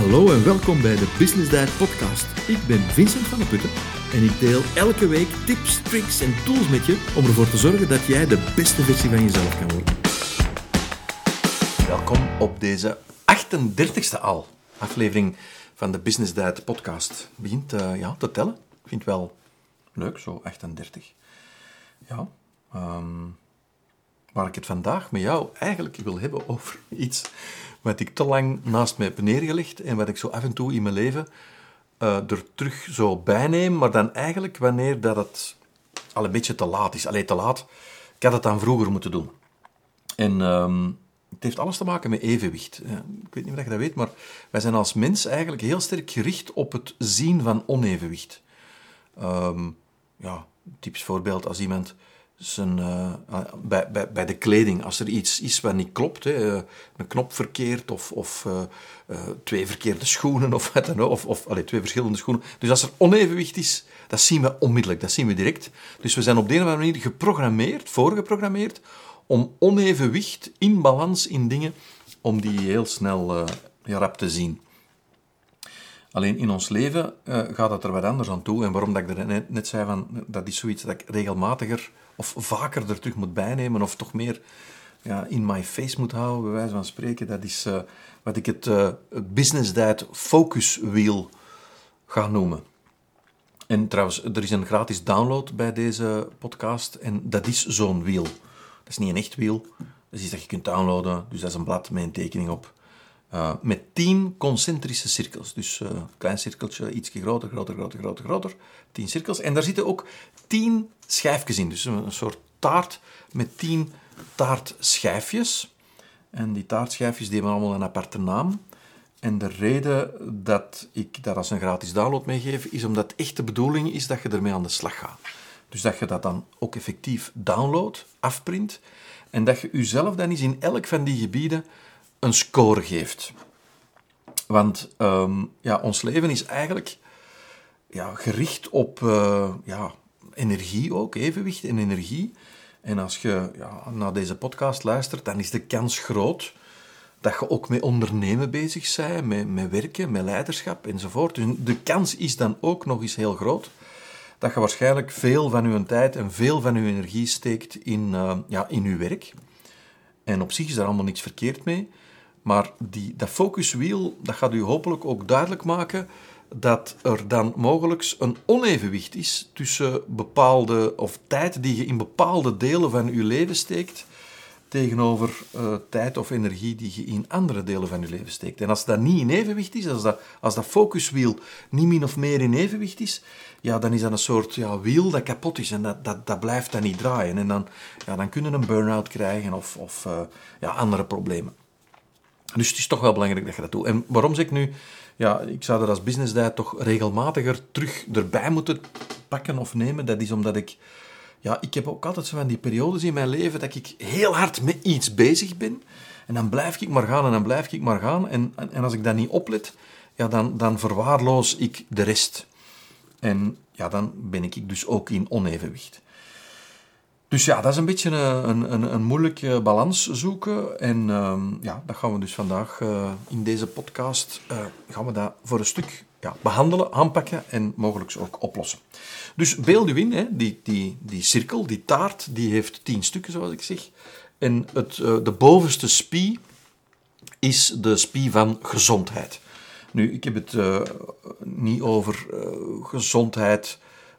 Hallo en welkom bij de Business Diet Podcast. Ik ben Vincent van der Putten en ik deel elke week tips, tricks en tools met je om ervoor te zorgen dat jij de beste versie van jezelf kan worden. Welkom op deze 38e al aflevering van de Business Diet Podcast. Begint uh, ja, te tellen. Ik vind het wel leuk, zo 38. Ja, um, waar ik het vandaag met jou eigenlijk wil hebben over iets wat ik te lang naast mij heb neergelegd en wat ik zo af en toe in mijn leven uh, er terug zo bijneem, maar dan eigenlijk wanneer dat het al een beetje te laat is. Alleen te laat, ik had het dan vroeger moeten doen. En um, het heeft alles te maken met evenwicht. Ik weet niet of je dat weet, maar wij zijn als mens eigenlijk heel sterk gericht op het zien van onevenwicht. Um, ja, typisch voorbeeld als iemand zijn, uh, bij, bij, bij de kleding, als er iets is wat niet klopt, hè, eh, een knop verkeerd of, of uh, twee verkeerde schoenen of, wat dan ook, of, of twee verschillende schoenen. Dus als er onevenwicht is, dat zien we onmiddellijk, dat zien we direct. Dus we zijn op de een of andere manier geprogrammeerd, voorgeprogrammeerd, om onevenwicht in balans in dingen, om die heel snel rap te zien. Alleen in ons leven gaat het er wat anders aan toe. En waarom dat ik er net, net zei, van, dat is zoiets dat ik regelmatiger of vaker er terug moet bijnemen, of toch meer ja, in my face moet houden, bij wijze van spreken. Dat is uh, wat ik het uh, business diet focus wheel ga noemen. En trouwens, er is een gratis download bij deze podcast en dat is zo'n wiel. Dat is niet een echt wiel, dat is iets dat je kunt downloaden. Dus dat is een blad met een tekening op. Uh, met tien concentrische cirkels. Dus uh, klein cirkeltje, iets groter, groter, groter, groter, groter. Tien cirkels. En daar zitten ook tien schijfjes in. Dus een, soort taart met tien taartschijfjes. En die taartschijfjes die hebben allemaal een aparte naam. En de reden dat ik daar als een gratis download mee geef, is omdat echt de bedoeling is dat je ermee aan de slag gaat. Dus dat je dat dan ook effectief downloadt, afprint, en dat je jezelf dan eens in elk van die gebieden een score geeft. Want um, ja, ons leven is eigenlijk ja, gericht op uh, ja, energie ook, evenwicht en energie. En als je ja, naar deze podcast luistert, dan is de kans groot dat je ook met ondernemen bezig bent, met, met werken, met leiderschap enzovoort. Dus de kans is dan ook nog eens heel groot dat je waarschijnlijk veel van je tijd en veel van je energie steekt in, uh, ja, in je werk. En op zich is daar allemaal niks verkeerd mee. Maar die, dat focuswiel, dat gaat u hopelijk ook duidelijk maken dat er dan mogelijk een onevenwicht is tussen bepaalde, of tijd die je in bepaalde delen van je leven steekt, tegenover uh, tijd of energie die je in andere delen van je leven steekt. En als dat niet in evenwicht is, als dat, als dat focuswiel niet min of meer in evenwicht is, ja, dan is dat een soort ja, wiel dat kapot is en dat, dat, dat blijft dan niet draaien. En dan, ja, dan kunnen een burn-out krijgen of, of uh, ja, andere problemen. Dus het is toch wel belangrijk dat je dat doet. En waarom zeg ik nu, ja, ik zou dat als business diet toch regelmatiger terug erbij moeten pakken of nemen. Dat is omdat ik, ja, ik heb ook altijd zo van die periodes in mijn leven dat ik heel hard met iets bezig ben. En dan blijf ik maar gaan en dan blijf ik maar gaan. En, en, en als ik dat niet oplet, ja, dan, dan verwaarloos ik de rest. En ja, dan ben ik dus ook in onevenwicht. Dus ja, dat is een beetje een, een, een moeilijke balans zoeken. En uh, ja, dat gaan we dus vandaag uh, in deze podcast uh, gaan we dat voor een stuk ja, behandelen, aanpakken en mogelijk ook oplossen. Dus beeld u in, hè, die, die, die cirkel, die taart, die heeft tien stukken, zoals ik zeg. En het, de bovenste spie is de spie van gezondheid. Nu, ik heb het niet over gezondheid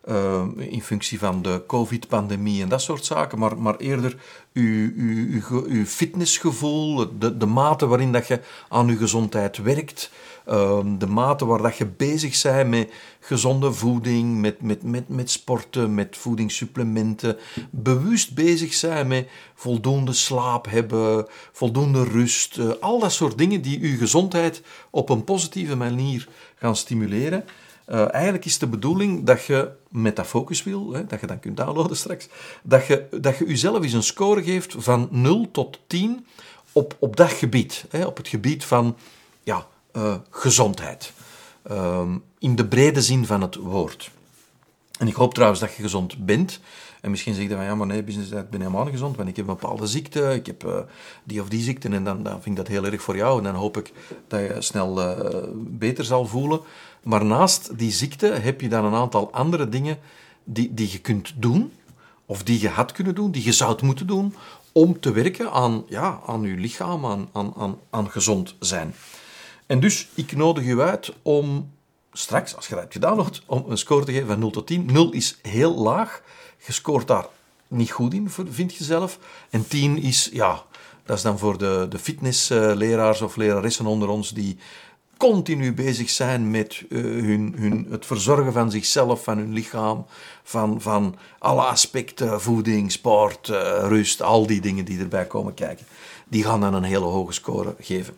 uh, in functie van de COVID-pandemie en dat soort zaken, maar, maar eerder uw, uw, uw, uw fitnessgevoel, de, de mate waarin dat je aan je gezondheid werkt, uh, de mate waar dat je bezig bent met gezonde voeding, met, met, met, met sporten, met voedingssupplementen, bewust bezig zijn met voldoende slaap hebben, voldoende rust, uh, al dat soort dingen die uw gezondheid op een positieve manier gaan stimuleren. Uh, eigenlijk is de bedoeling dat je met dat focuswiel, hè, dat je dan kunt downloaden straks, dat je, dat je jezelf eens een score geeft van 0 tot 10 op, op dat gebied. Hè, op het gebied van ja, uh, gezondheid. Uh, in de brede zin van het woord. En ik hoop trouwens dat je gezond bent En misschien zeg je van, ja, maar nee, business ik ben helemaal niet gezond, want ik heb een bepaalde ziekte, ik heb eh, die of die ziekte, en dan, dan vind ik dat heel erg voor jou. En dan hoop ik dat je snel eh, beter zal voelen. Maar naast die ziekte heb je dan een aantal andere dingen die, die je kunt doen, of die je had kunnen doen, die je zou moeten doen, om te werken aan, ja, aan je lichaam, aan, aan, aan, gezond zijn. En dus, ik nodig u uit om straks, als je dat hebt om een score te geven van 0 tot 10. 0 is heel laag. Je scoort daar niet goed in, vind je zelf. En 10 is, ja, dat is dan voor de, de fitnessleraars of leraressen onder ons die continu bezig zijn met uh, hun, hun, het verzorgen van zichzelf, van hun lichaam, van, van alle aspecten, voeding, sport, uh, rust, al die dingen die erbij komen kijken. Die gaan dan een hele hoge score geven.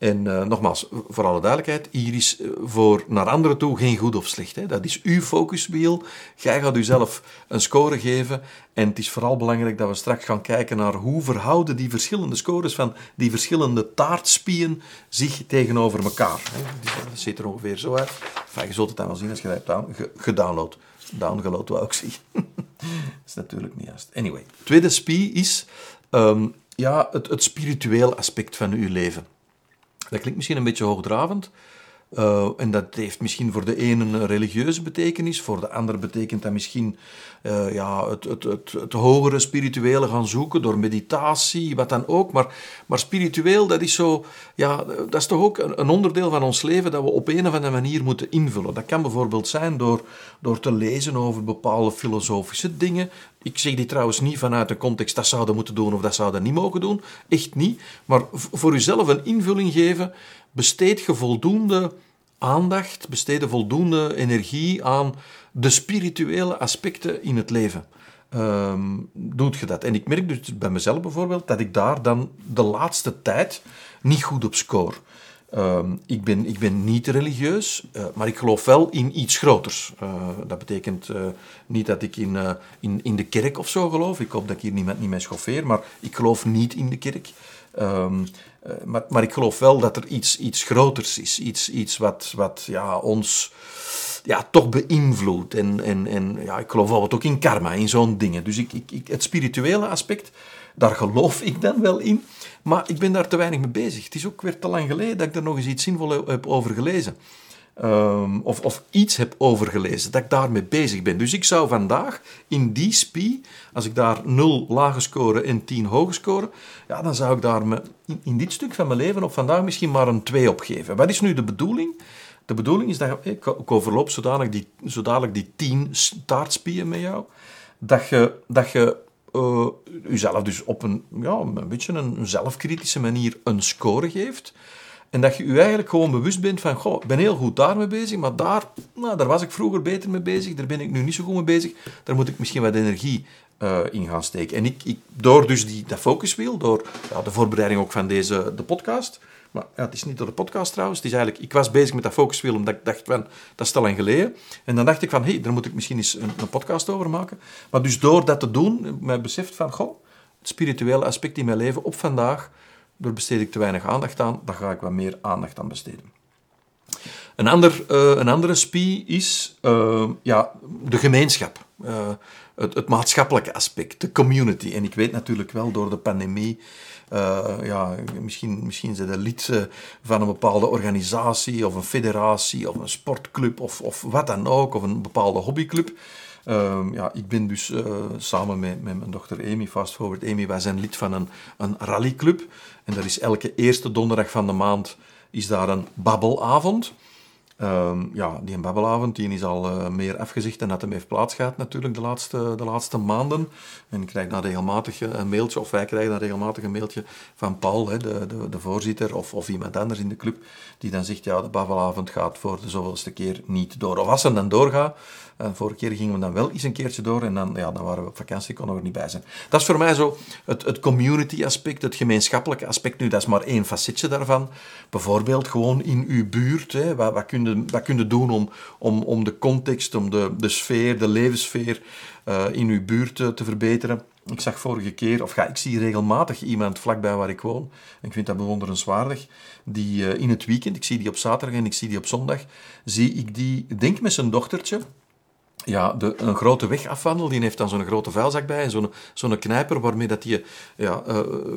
En uh, nogmaals, voor alle duidelijkheid, hier is voor naar anderen toe geen goed of slecht. Hè. Dat is uw focuswiel. Jij gaat uzelf een score geven. En het is vooral belangrijk dat we straks gaan kijken naar hoe verhouden die verschillende scores van die verschillende taartspieën zich tegenover elkaar. Dat ziet er ongeveer zo uit. Enfin, je zult het dan wel zien als je hebt gedownload. Downgeload wou ik zeggen. dat is natuurlijk niet juist. Anyway, tweede spie is um, ja, het, het spiritueel aspect van uw leven. Dat klinkt misschien een beetje hoogdravend. Uh, en dat heeft misschien voor de ene een religieuze betekenis, voor de ander betekent dat misschien uh, ja, het, het, het, het, hogere spirituele gaan zoeken door meditatie, wat dan ook. Maar, maar spiritueel, dat is, zo, ja, dat is toch ook een, een, onderdeel van ons leven dat we op een of andere manier moeten invullen. Dat kan bijvoorbeeld zijn door, door te lezen over bepaalde filosofische dingen. Ik zeg die trouwens niet vanuit de context dat zouden moeten doen of dat zouden niet mogen doen. Echt niet. Maar voor uzelf een invulling geven besteed je voldoende aandacht, besteed voldoende energie aan de spirituele aspecten in het leven. Um, doet je dat? En ik merk dus bij mezelf bijvoorbeeld dat ik daar dan de laatste tijd niet goed op score. Um, ik, ben, ik ben niet religieus, uh, maar ik geloof wel in iets groters. Uh, dat betekent uh, niet dat ik in, in, in de kerk of zo geloof. Ik hoop dat ik hier niemand niet mee schoffeer, maar ik geloof niet in de kerk. Um, uh, maar, maar, ik geloof wel dat er iets, iets groters is. Iets, iets wat, wat ja, ons ja, toch beïnvloedt. En, en, en ja, ik geloof wat ook in karma, in zo'n dingen. Dus ik, ik, ik, het spirituele aspect, daar geloof ik dan wel in. Maar ik ben daar te weinig mee bezig. Het is ook weer te lang geleden dat ik er nog eens iets zinvol heb over gelezen. Um, of, of iets heb overgelezen, dat ik daarmee bezig ben. Dus ik zou vandaag in die spie, als ik daar 0 lage scoren en 10 hoge scoren, ja, dan zou ik daar me, in, dit stuk van mijn leven op vandaag misschien maar een 2 op geven. Wat is nu de bedoeling? De bedoeling is dat ik, ik overloop zodanig die, zodanig die 10 taartspieën met jou, dat je, dat je uh, jezelf dus op een, ja, een beetje een zelfkritische manier een score geeft. En dat je je eigenlijk gewoon bewust bent van, goh, ik ben heel goed daarmee bezig, maar daar, nou, daar was ik vroeger beter mee bezig, daar ben ik nu niet zo goed mee bezig, daar moet ik misschien wat energie uh, in gaan steken. En ik, ik, door dus die, dat focuswiel, door ja, de voorbereiding ook van deze de podcast, maar ja, het is niet door de podcast trouwens, het is eigenlijk, ik was bezig met dat focuswiel omdat ik dacht van, dat is te lang geleden. En dan dacht ik van, hé, hey, daar moet ik misschien eens een, een, podcast over maken. Maar dus door dat te doen, mij beseft van, goh, het spirituele aspect in mijn leven op vandaag, daar besteed ik te weinig aandacht aan, daar ga ik wat meer aandacht aan besteden. Een, ander, uh, een andere spie is uh, ja, de gemeenschap, uh, het, het, maatschappelijke aspect, de community. En ik weet natuurlijk wel door de pandemie, ja, misschien, misschien zijn de lid van een bepaalde organisatie of een federatie of een sportclub of, of wat dan ook, of een bepaalde hobbyclub. Uh, ja, ik ben dus uh, samen met, met mijn dochter Amy, Fast Forward Amy, wij zijn lid van een, een rallyclub. En dat is elke eerste donderdag van de maand is daar een babbelavond. Uh, ja, die babbelavond die is al uh, meer afgezegd dan dat hem heeft plaatsgehad natuurlijk de laatste, de laatste maanden. En ik krijg dan regelmatig een mailtje, of wij krijgen dan regelmatig een mailtje van Paul, hè, de, de, de voorzitter, of, of iemand anders in de club, die dan zegt, ja, de babbelavond gaat voor de zoveelste keer niet door. Of als ze dan doorgaat, uh, vorige keer gingen we dan wel eens een keertje door en dan, ja, dan waren we op vakantie, konden we er niet bij zijn. Dat is voor mij zo het, het community aspect, het gemeenschappelijke aspect. Nu, dat is maar één facetje daarvan. Bijvoorbeeld gewoon in uw buurt, hè, wat, wat, wat kun je doen om, om, om de context, om de, de sfeer, de levenssfeer uh, in uw buurt te, te verbeteren. Ik zag vorige keer, of ga, ik zie regelmatig iemand vlakbij waar ik woon. Ik vind dat bewonderenswaardig. Die uh, in het weekend, ik zie die op zaterdag en ik zie die op zondag, zie ik die, denk met zijn dochtertje, ja, de, een grote wegafwandel, die heeft dan zo'n grote vuilzak bij en zo'n zo'n knijper waarmee dat je ja,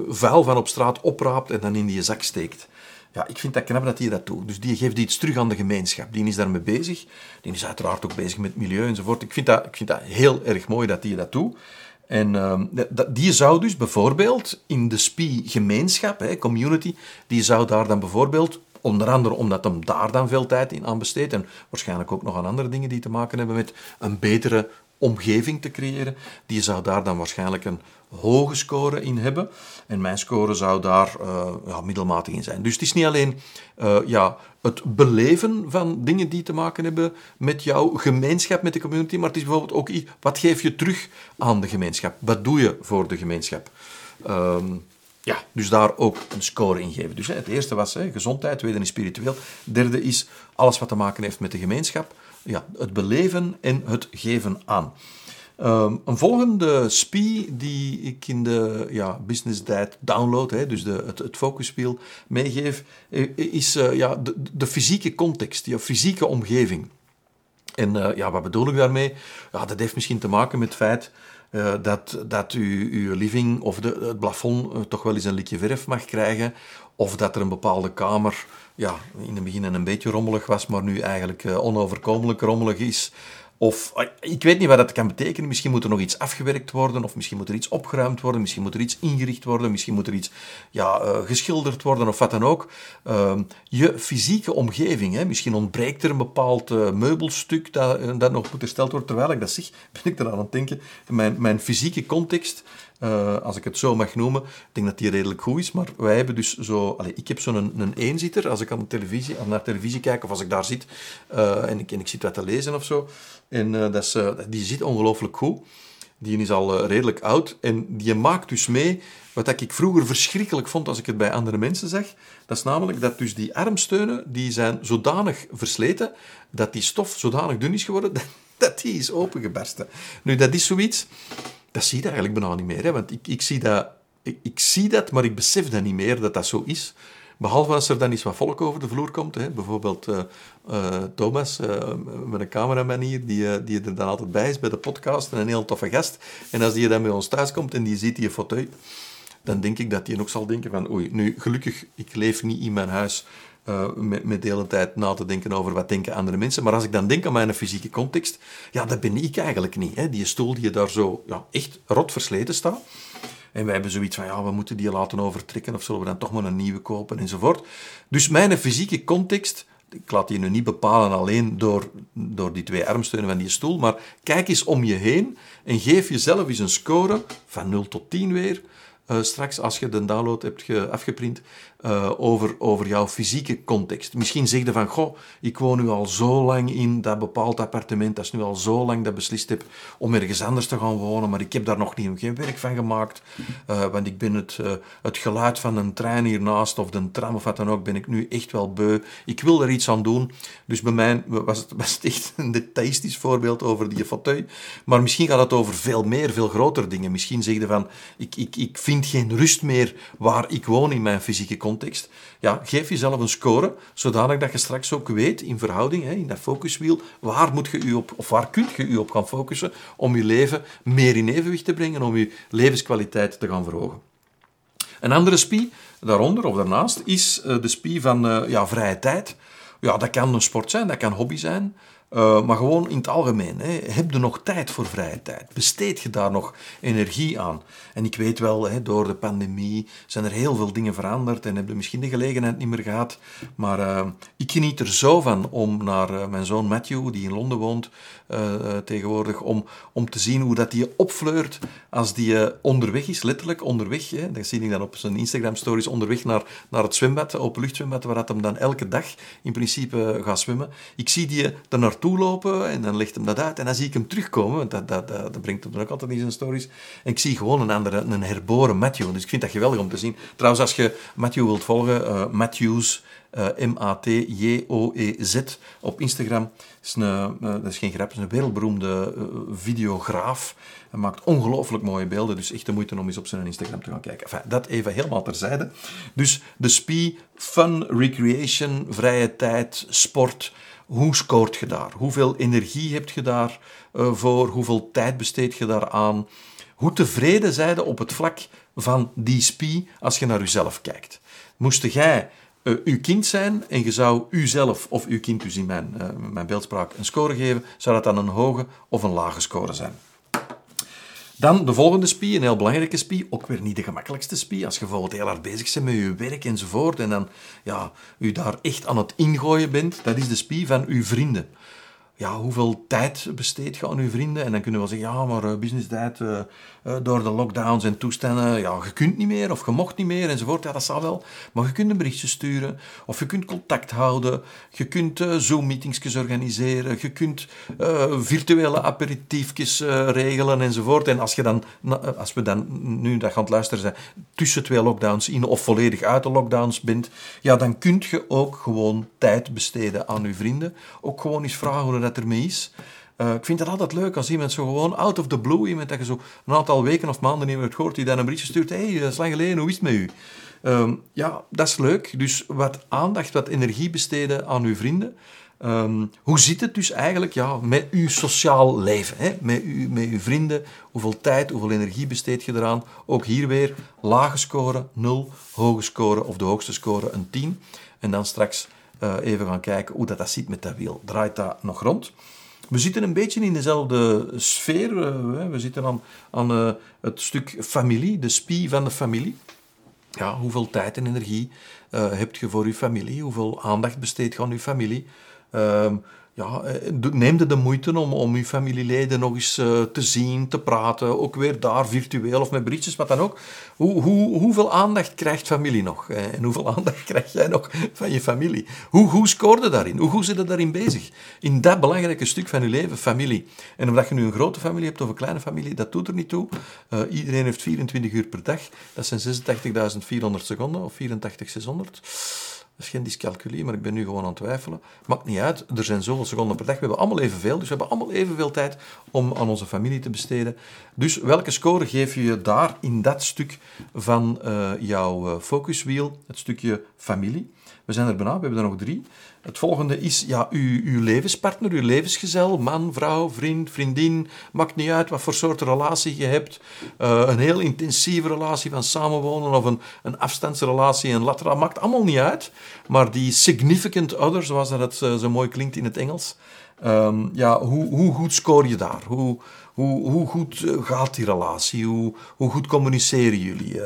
vuil van op straat opraapt en dan in die zak steekt. Ja, ik vind dat knap dat hij dat doet. Dus die geeft iets terug aan de gemeenschap. Die is daarmee bezig. Die is uiteraard ook bezig met milieu enzovoort. Ik vind dat, ik vind dat heel erg mooi dat hij dat doet. En uh, die zou dus bijvoorbeeld in de SPI-gemeenschap, community, die zou daar dan bijvoorbeeld Onder andere omdat hem daar dan veel tijd in aan besteedt. En waarschijnlijk ook nog aan andere dingen die te maken hebben met een betere omgeving te creëren. Die zou daar dan waarschijnlijk een hoge score in hebben. En mijn score zou daar uh, ja, middelmatig in zijn. Dus het is niet alleen uh, ja, het beleven van dingen die te maken hebben met jouw gemeenschap, met de community, maar het is bijvoorbeeld ook wat geef je terug aan de gemeenschap? Wat doe je voor de gemeenschap? Um, ja, dus daar ook een score in geven. Dus hè, het eerste was hè, gezondheid, tweede is spiritueel. Derde is alles wat te maken heeft met de gemeenschap. Ja, het beleven en het geven aan. Um, een volgende SPI die ik in de ja, Business Diet download, hè, dus de, het, het focusspiel meegeef, eh, is uh, ja, de, de, fysieke context, je fysieke omgeving. En uh, ja, wat bedoel ik daarmee? Ja, dat heeft misschien te maken met het feit uh, dat, dat u, uw living of de, het plafond toch wel eens een likje verf mag krijgen. Of dat er een bepaalde kamer ja, in het begin een beetje rommelig was, maar nu eigenlijk onoverkomelijk rommelig is. Of ah, ik weet niet wat dat kan betekenen. Misschien moet er nog iets afgewerkt worden, of misschien moet er iets opgeruimd worden, misschien moet er iets ingericht worden, misschien moet er iets ja, uh, geschilderd worden, of wat dan ook. Uh, je fysieke omgeving, hè. misschien ontbreekt er een bepaald uh, meubelstuk dat, eh, dat nog moet hersteld worden. Terwijl ik dat zeg, ben ik er aan het denken. Mijn, mijn fysieke context uh, als ik het zo mag noemen. Ik denk dat die redelijk goed is, maar wij hebben dus zo... Allez, ik heb zo'n een, een eenzitter, als ik aan de televisie, aan naar televisie kijk, of als ik daar zit uh, en, ik, en ik zit wat te lezen of zo. En uh, dat is, die zit ongelooflijk goed. Die is al redelijk oud en die maakt dus mee wat ik vroeger verschrikkelijk vond als ik het bij andere mensen zag. Dat is namelijk dat dus die armsteunen, die zijn zodanig versleten, dat die stof zodanig dun is geworden, dat die is opengebarsten. Nu, dat is zoiets dat zie je eigenlijk bijna niet meer. Hè? Want ik, ik, zie dat, ik, ik, zie dat, maar ik besef dat niet meer, dat dat zo is. Behalve als er dan eens wat volk over de vloer komt. Hè? Bijvoorbeeld uh, uh, Thomas, uh, met een cameraman hier, die, die er dan altijd bij is bij de podcast. En een heel toffe gast. En als die dan bij ons thuis komt en die ziet die fauteuil, dan denk ik dat hij ook zal denken van oei, nu gelukkig, ik leef niet in mijn huis uh, met, met de hele tijd na te denken over wat denken andere mensen. Maar als ik dan denk aan mijn fysieke context, ja, dat ben ik eigenlijk niet. Hè. Die stoel die daar zo ja, echt rot versleten staat. En wij hebben zoiets van, ja, we moeten die laten overtrekken of zullen we dan toch maar een nieuwe kopen enzovoort. Dus mijn fysieke context, ik laat die nu niet bepalen alleen door, door die twee armsteunen van die stoel, maar kijk eens om je heen en geef jezelf eens een score van 0 tot 10 weer, uh, straks als je de download hebt afgeprint, uh, over, over jouw fysieke context. Misschien zeg je van, goh, ik woon nu al zo lang in dat bepaald appartement, dat is nu al zo lang dat beslist heb om ergens anders te gaan wonen, maar ik heb daar nog niet, geen werk van gemaakt, uh, want ik ben het, het geluid van een trein hiernaast of de tram of wat dan ook, ben ik nu echt wel beu. Ik wil er iets aan doen. Dus bij mij was het, was echt een detailistisch voorbeeld over die fauteuil, maar misschien gaat het over veel meer, veel grotere dingen. Misschien zeg je van, ik, ik, ik geen rust meer waar ik woon in mijn fysieke context ja, geef jezelf een score, zodanig dat je straks ook weet, in verhouding, in dat focuswiel, waar moet je u op, of waar kunt je u op gaan focussen om je leven meer in evenwicht te brengen, om je levenskwaliteit te gaan verhogen. Een andere spie, daaronder of daarnaast, is eh, de spie van uh, ja, vrije tijd. Ja, dat kan een sport zijn, dat kan hobby zijn. Uh, maar gewoon in het algemeen. Hè. Heb je nog tijd voor vrije tijd? Besteed je daar nog energie aan? En ik weet wel, hè, door de pandemie zijn er heel veel dingen veranderd en heb je misschien de gelegenheid niet meer gehad. Maar uh, ik geniet er zo van om naar uh, mijn zoon Matthew, die in Londen woont tegenwoordig, om, om te zien hoe dat die opfleurt als die onderweg is, letterlijk onderweg. Hè. Dat zie ik dan op zijn Instagram-stories, onderweg naar, naar het zwembad, openluchtzwembad, waar dat hem dan elke dag in principe gaat zwemmen. Ik zie die er naartoe lopen en dan legt hem dat uit. En dan zie ik hem terugkomen, want dat, dat, dat, brengt hem dan ook altijd in zijn stories. En ik zie gewoon een andere, een herboren Matthew. Dus ik vind dat geweldig om te zien. Trouwens, als je Matthew wilt volgen, Matthews, M-A-T-J-O-E-Z op Instagram. Is een, uh, dat is geen grap, is een wereldberoemde videograaf. Hij maakt ongelooflijk mooie beelden, dus echt de moeite om eens op zijn Instagram te gaan kijken. Dat even helemaal terzijde. Dus de SPI, fun, recreation, vrije tijd, sport hoe scoort je daar? Hoeveel energie heb je daar uh, voor? Hoeveel tijd besteed je daaraan? Hoe tevreden zijde op het vlak van die spie als je naar jezelf kijkt? Moest jij uh, uw kind zijn en je zou uzelf, of uw kind dus in mijn, uh, mijn beeldspraak, een score geven, zou dat dan een hoge of een lage score zijn? Dan de volgende spie, een heel belangrijke spie, ook weer niet de gemakkelijkste spie. Als je bijvoorbeeld heel hard bezig bent met je werk enzovoort en dan ja, u daar echt aan het ingooien bent, dat is de spie van uw vrienden ja, hoeveel tijd besteed je aan je vrienden? En dan kunnen we wel zeggen, ja, maar uh, business tijd, uh, door de lockdowns en toestanden, ja, je kunt niet meer of je mocht niet meer enzovoort. Ja, dat zal wel. Maar je kunt een berichtje sturen of je kunt contact houden. Je kunt Zoom-meetingsjes organiseren. Je kunt virtuele aperitiefjes regelen enzovoort. En als, je dan, als we dan nu dat gaan luisteren zijn, tussen twee lockdowns in of volledig uit de lockdowns bent, ja, dan kun je ook gewoon tijd besteden aan je vrienden. Ook gewoon eens vragen hoe dat ermee is. Uh, ik vind het altijd leuk als iemand zo gewoon out of the blue, iemand dat je zo een aantal weken of maanden niet meer hebt gehoord, die dan een berichtje stuurt, hey, dat is lang geleden, hoe is het met u? Um, ja, dat is leuk. Dus wat aandacht, wat energie besteden aan uw vrienden. Um, hoe zit het dus eigenlijk ja, met uw sociaal leven? Hè? Met, u, met uw vrienden, hoeveel tijd, hoeveel energie besteed je eraan? Ook hier weer lage score, 0, hoge score of de hoogste score een 10. En dan straks uh, even gaan kijken hoe dat, dat zit met dat wiel. Draait dat nog rond? We zitten een beetje in dezelfde sfeer. We zitten aan, aan uh, het stuk familie, de spie van de familie. Ja, hoeveel tijd en energie heb je voor je familie? Hoeveel aandacht besteed je aan je familie? Ehm, ja, eh, neem de moeite om, om uw familieleden nog eens uh, te zien, te praten, ook weer daar virtueel of met berichtjes, wat dan ook. Hoe, hoe, hoeveel aandacht krijgt familie nog? Eh, en hoeveel aandacht krijg jij nog van je familie? Hoe, hoe scoorde daarin? Hoe, hoe zit je daarin bezig? In dat belangrijke stuk van je leven, familie. En omdat je nu een grote familie hebt of een kleine familie, dat doet er niet toe. Iedereen heeft 24 uur per dag. Dat zijn 86.400 seconden of 84.600. Dat is geen dyscalculie, maar ik ben nu gewoon aan het twijfelen. Maakt niet uit, er zijn zoveel seconden per dag. We hebben allemaal evenveel, dus we hebben allemaal evenveel tijd om aan onze familie te besteden. Dus welke score geef je daar in dat stuk van uh, jouw uh, focuswiel, het stukje familie? We zijn er bijna, we hebben er nog drie. Het volgende is ja, uw, uw levenspartner, uw levensgezel, man, vrouw, vriend, vriendin. Maakt niet uit wat voor soort relatie je hebt. Uh, een heel intensieve relatie van samenwonen of een, een afstandsrelatie, een latera, maakt allemaal niet uit. Maar die significant other, zoals dat het zo mooi klinkt in het Engels, um, ja, hoe, hoe goed scoor je daar? Hoe, hoe, hoe goed eh, gaat die relatie? Hoe, hoe goed communiceren jullie?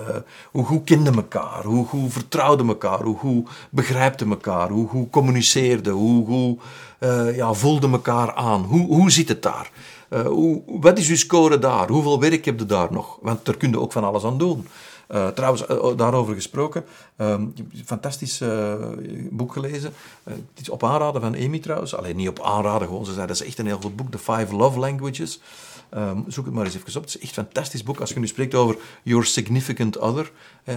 Hoe goed kenden elkaar? Hoe goed vertrouwden elkaar? Hoe goed begrijpten elkaar? Hoe goed Hoe goed uh, ja, voelden elkaar aan? Hoe, hoe zit het daar? Uh, hoe, wat is uw score daar? Hoeveel werk heb je daar nog? Want daar kun je ook van alles aan doen. Uh, trouwens, uh, daarover gesproken, heb een fantastisch uh, boek gelezen. het is op aanraden van Amy trouwens. Alleen niet op aanraden, gewoon. Ze zei, dat is echt een heel goed boek. The Five Love Languages. Um, zoek het maar eens even op. Het is echt een fantastisch boek. Als je nu spreekt over Your Significant Other,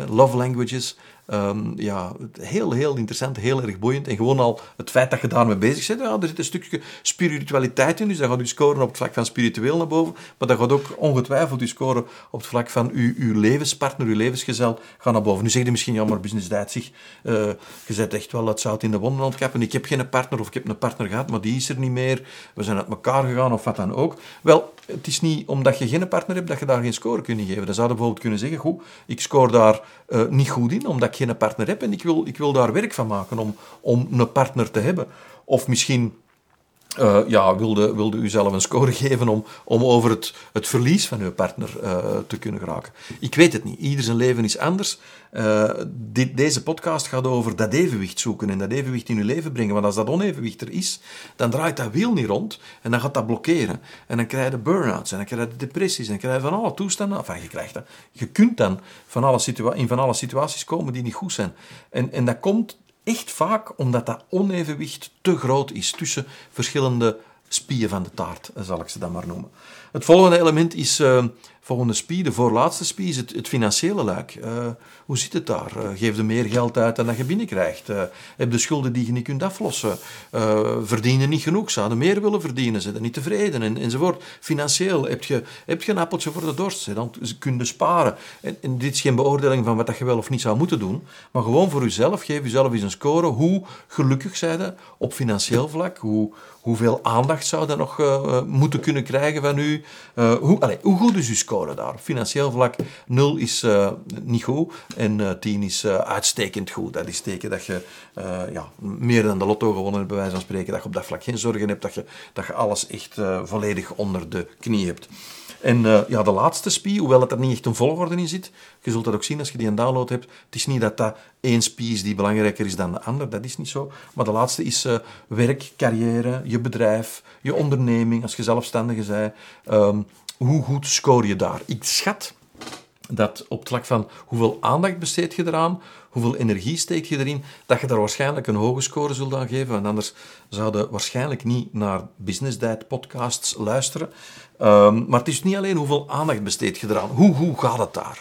Love Languages. Um, ja, heel, heel interessant, heel erg boeiend. En gewoon al het feit dat je daarmee bezig bent. Ja, er zit een stukje spiritualiteit in, dus dat gaat u scoren op het vlak van spiritueel naar boven. Maar dat gaat ook ongetwijfeld u scoren op het vlak van uw, levenspartner, uw levensgezel, gaan naar boven. Nu zeg je misschien, ja, maar business zich, uh, je zet echt wel het zout in de wonden ontkappen. Ik heb geen partner of ik heb een partner gehad, maar die is er niet meer. We zijn uit elkaar gegaan of wat dan ook. Wel, het is niet omdat je geen partner hebt dat je daar geen score kunt geven. Dan zou je bijvoorbeeld kunnen zeggen, goed, ik score daar uh, niet goed in, omdat ik geen partner heb en ik wil, ik wil daar werk van maken om, om een partner te hebben. Of misschien uh, ja, wilde, wilde u zelf een score geven om, om over het, het verlies van uw partner uh, te kunnen geraken. Ik weet het niet. Ieder zijn leven is anders. Uh, dit, deze podcast gaat over dat evenwicht zoeken en dat evenwicht in uw leven brengen. Want als dat onevenwicht er is, dan draait dat wiel niet rond en dan gaat dat blokkeren. En dan krijg je burn-outs en dan krijg je depressies en dan krijg je van alle toestanden. Enfin, je krijgt dat. Je kunt dan van alle in van alle situaties komen die niet goed zijn. En, en dat komt echt vaak omdat dat onevenwicht te groot is tussen verschillende spieren van de taart, zal ik ze dan maar noemen. Het volgende element is uh, volgende spie, de voorlaatste spie, is het, financiële luik. Uh, hoe zit het daar? Uh, geef je meer geld uit dan dat je binnenkrijgt? Uh, heb je schulden die je niet kunt aflossen? verdienen niet genoeg? Zouden meer willen verdienen? Zijn niet tevreden? En, enzovoort. Financieel heb je, heb je een appeltje voor de dorst. Dan kun je sparen. En, dit is geen beoordeling van wat je wel of niet zou moeten doen. Maar gewoon voor jezelf. Geef jezelf eens een score. Hoe gelukkig zijn op financieel vlak? Hoe, hoeveel aandacht zou dat nog moeten kunnen krijgen van u? Hoe, allez, hoe goed is uw score daar? financieel vlak 0 is uh, niet goed en 10 is uitstekend goed. Dat is teken dat je ja, meer dan de lotto gewonnen hebt, bij wijze van spreken. Dat je op dat vlak geen zorgen hebt, dat je, dat je alles echt volledig onder de knie hebt. En uh, ja, de laatste spie, hoewel het er niet echt een volgorde in zit, je zult dat ook zien als je die een download hebt. Het is niet dat dat één spie is die belangrijker is dan de ander, dat is niet zo. Maar de laatste is uh, werk, carrière, je bedrijf, je onderneming, als je zelfstandige bent. Hoe goed score je daar? Ik schat dat op het vlak van hoeveel aandacht besteed je eraan, hoeveel energie steek je erin, dat je daar waarschijnlijk een hoge score zult aan geven. Anders zouden waarschijnlijk niet naar Business Diet podcasts luisteren. Um, maar het is niet alleen hoeveel aandacht besteed je eraan. Hoe, hoe gaat het daar?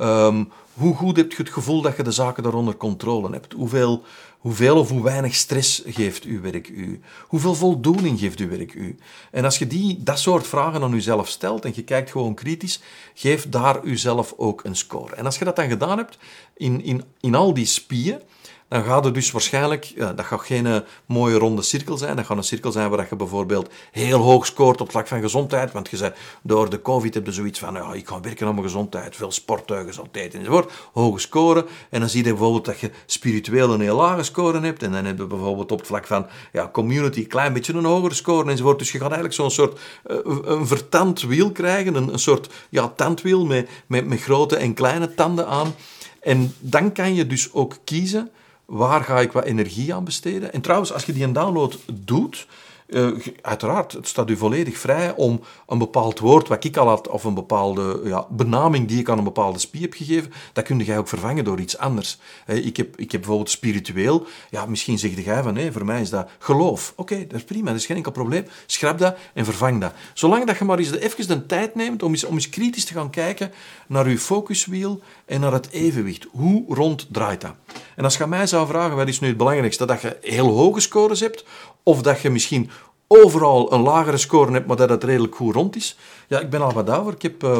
Um, hoe goed heb je het gevoel dat je de zaken daar onder controle hebt? Hoeveel, hoeveel of hoe weinig stress geeft uw werk u? Hoeveel voldoening geeft uw werk u? En als je die, dat soort vragen aan jezelf stelt en je kijkt gewoon kritisch, geef daar uzelf ook een score. En als je dat dan gedaan hebt, in, in, in al die spieën, dan gaat het dus waarschijnlijk, ja, dat gaat geen eh, mooie ronde cirkel zijn. Dat gaat een cirkel zijn waar je bijvoorbeeld heel hoog scoort op het vlak van gezondheid. Want je zei, door de covid heb je zoiets van, ja, ik ga werken aan mijn gezondheid, veel sporten, gezondheid enzovoort. Hoge scoren. En dan zie je bijvoorbeeld dat je spiritueel een heel lage score hebt. En dan heb je bijvoorbeeld op het vlak van ja, community een klein beetje een hogere score enzovoort. Dus je gaat eigenlijk zo'n soort uh, een vertand wiel krijgen. Een, een soort ja, tandwiel met, met, met grote en kleine tanden aan. En dan kan je dus ook kiezen waar ga ik wat energie aan besteden? En trouwens, als je die een download doet, uh, uiteraard, het staat u volledig vrij om een bepaald woord, wat ik al had, of een bepaalde ja, benaming die ik aan een bepaalde spie heb gegeven, dat kun jij ook vervangen door iets anders. Uh, ik, heb, ik heb bijvoorbeeld spiritueel, ja, misschien zeg jij van nee, voor mij is dat geloof. Oké, dat is prima, dat is geen enkel probleem. Schrap dat en vervang dat. Zolang dat je maar eens de, even de tijd neemt om eens, om eens kritisch te gaan kijken naar je focuswiel en naar het evenwicht. Hoe rond draait dat? En als je mij zou vragen, wat is nu het belangrijkste? Dat je heel hoge scores hebt, of dat je misschien overal een lagere score hebt, maar dat het redelijk goed rond is. Ja, ik ben al wat ouder. Ik heb, uh,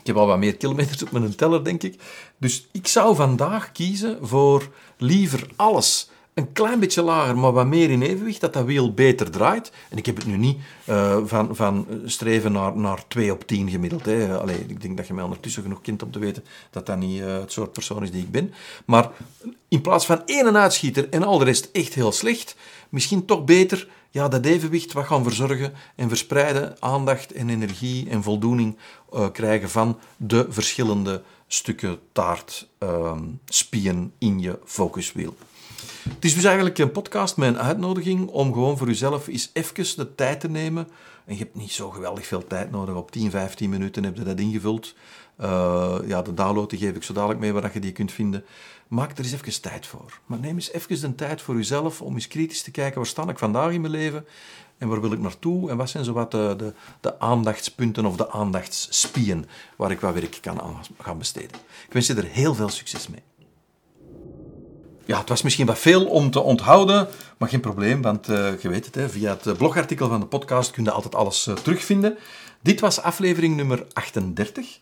ik heb al wat meer kilometers op mijn teller, denk ik. Dus ik zou vandaag kiezen voor liever alles een klein beetje lager, maar wat meer in evenwicht, dat dat wiel beter draait. En ik heb het nu niet uh, van, van streven naar, naar 2 op 10 gemiddeld. Hè. Allee, ik denk dat je mij ondertussen genoeg kent om te weten dat dat niet uh, het soort persoon is die ik ben. Maar in plaats van één uitschieter en al de rest echt heel slecht, misschien toch beter ja, dat evenwicht wat gaan verzorgen en verspreiden, aandacht en energie en voldoening uh, krijgen van de verschillende stukken taart, spien in je focuswiel. Het is dus eigenlijk een podcast met een uitnodiging om gewoon voor jezelf eens even de tijd te nemen. En je hebt niet zo geweldig veel tijd nodig. Op 10, 15 minuten heb je dat ingevuld. Uh, ja, de download geef ik zo dadelijk mee waar je die kunt vinden. Maak er eens even tijd voor. Maar neem eens even de tijd voor jezelf om eens kritisch te kijken. Waar sta ik vandaag in mijn leven? En waar wil ik naartoe? En wat zijn zo wat de, de, aandachtspunten of de aandachtsspien waar ik wat werk kan aan gaan besteden? Ik wens je er heel veel succes mee ja, het was misschien wat veel om te onthouden, maar geen probleem, want uh, je weet het, hè, via het blogartikel van de podcast kun je altijd alles uh, terugvinden. Dit was aflevering nummer 38.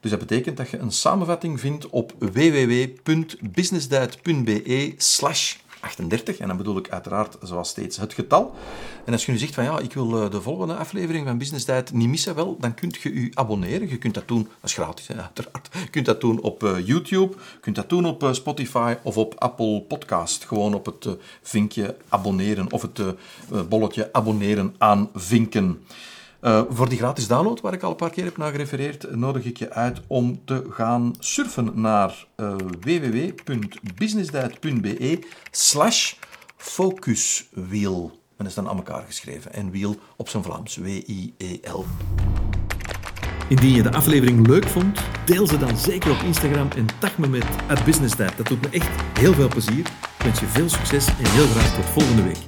Dus dat betekent dat je een samenvatting vindt op www.businessduit.be slash 38. En dan bedoel ik uiteraard zoals steeds het getal. En als je nu zegt van ja, ik wil eh, de volgende aflevering van Business Diet niet missen, wel, dan kunt je je abonneren. Je kunt dat doen, dat is gratis uiteraard. Je kunt dat doen op uh, YouTube, je kunt dat doen op uh, Spotify of op Apple Podcast. Gewoon op het vinkje abonneren of het bolletje abonneren aan vinken. Uh, voor die gratis download, waar ik al een paar keer heb naar gerefereerd, nodig ik je uit om te gaan surfen naar uh, www.businessdiet.be slash focuswiel. En dat is dan aan elkaar geschreven. En wiel op zijn Vlaams. W-I-E-L. Indien je de aflevering leuk vond, deel ze dan zeker op Instagram en tag me met businessdiet. Dat doet me echt heel veel plezier. Ik wens je veel succes en heel graag tot volgende week.